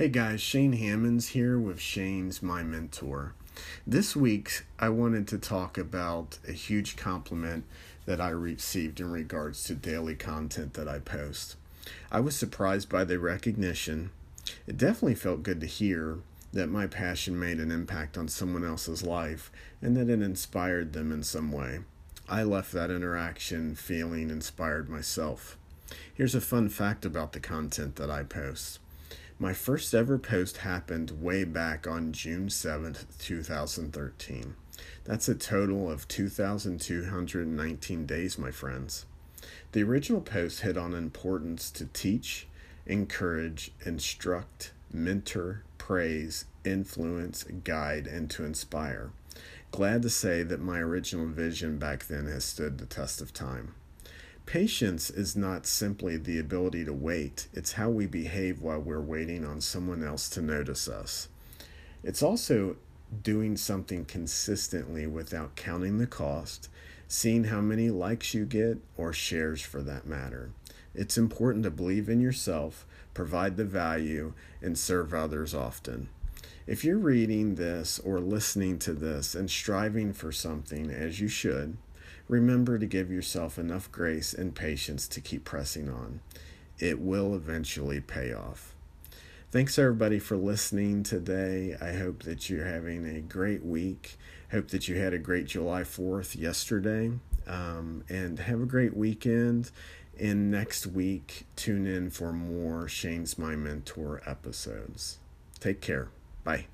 Hey guys, Shane Hammonds here with Shane's My Mentor. This week, I wanted to talk about a huge compliment that I received in regards to daily content that I post. I was surprised by the recognition. It definitely felt good to hear that my passion made an impact on someone else's life and that it inspired them in some way. I left that interaction feeling inspired myself. Here's a fun fact about the content that I post. My first ever post happened way back on June 7th, 2013. That's a total of 2,219 days, my friends. The original post hit on importance to teach, encourage, instruct, mentor, praise, influence, guide, and to inspire. Glad to say that my original vision back then has stood the test of time. Patience is not simply the ability to wait, it's how we behave while we're waiting on someone else to notice us. It's also doing something consistently without counting the cost, seeing how many likes you get, or shares for that matter. It's important to believe in yourself, provide the value, and serve others often. If you're reading this or listening to this and striving for something, as you should, Remember to give yourself enough grace and patience to keep pressing on. It will eventually pay off. Thanks everybody for listening today. I hope that you're having a great week. Hope that you had a great July 4th yesterday. Um, and have a great weekend. And next week, tune in for more Shane's My Mentor episodes. Take care. Bye.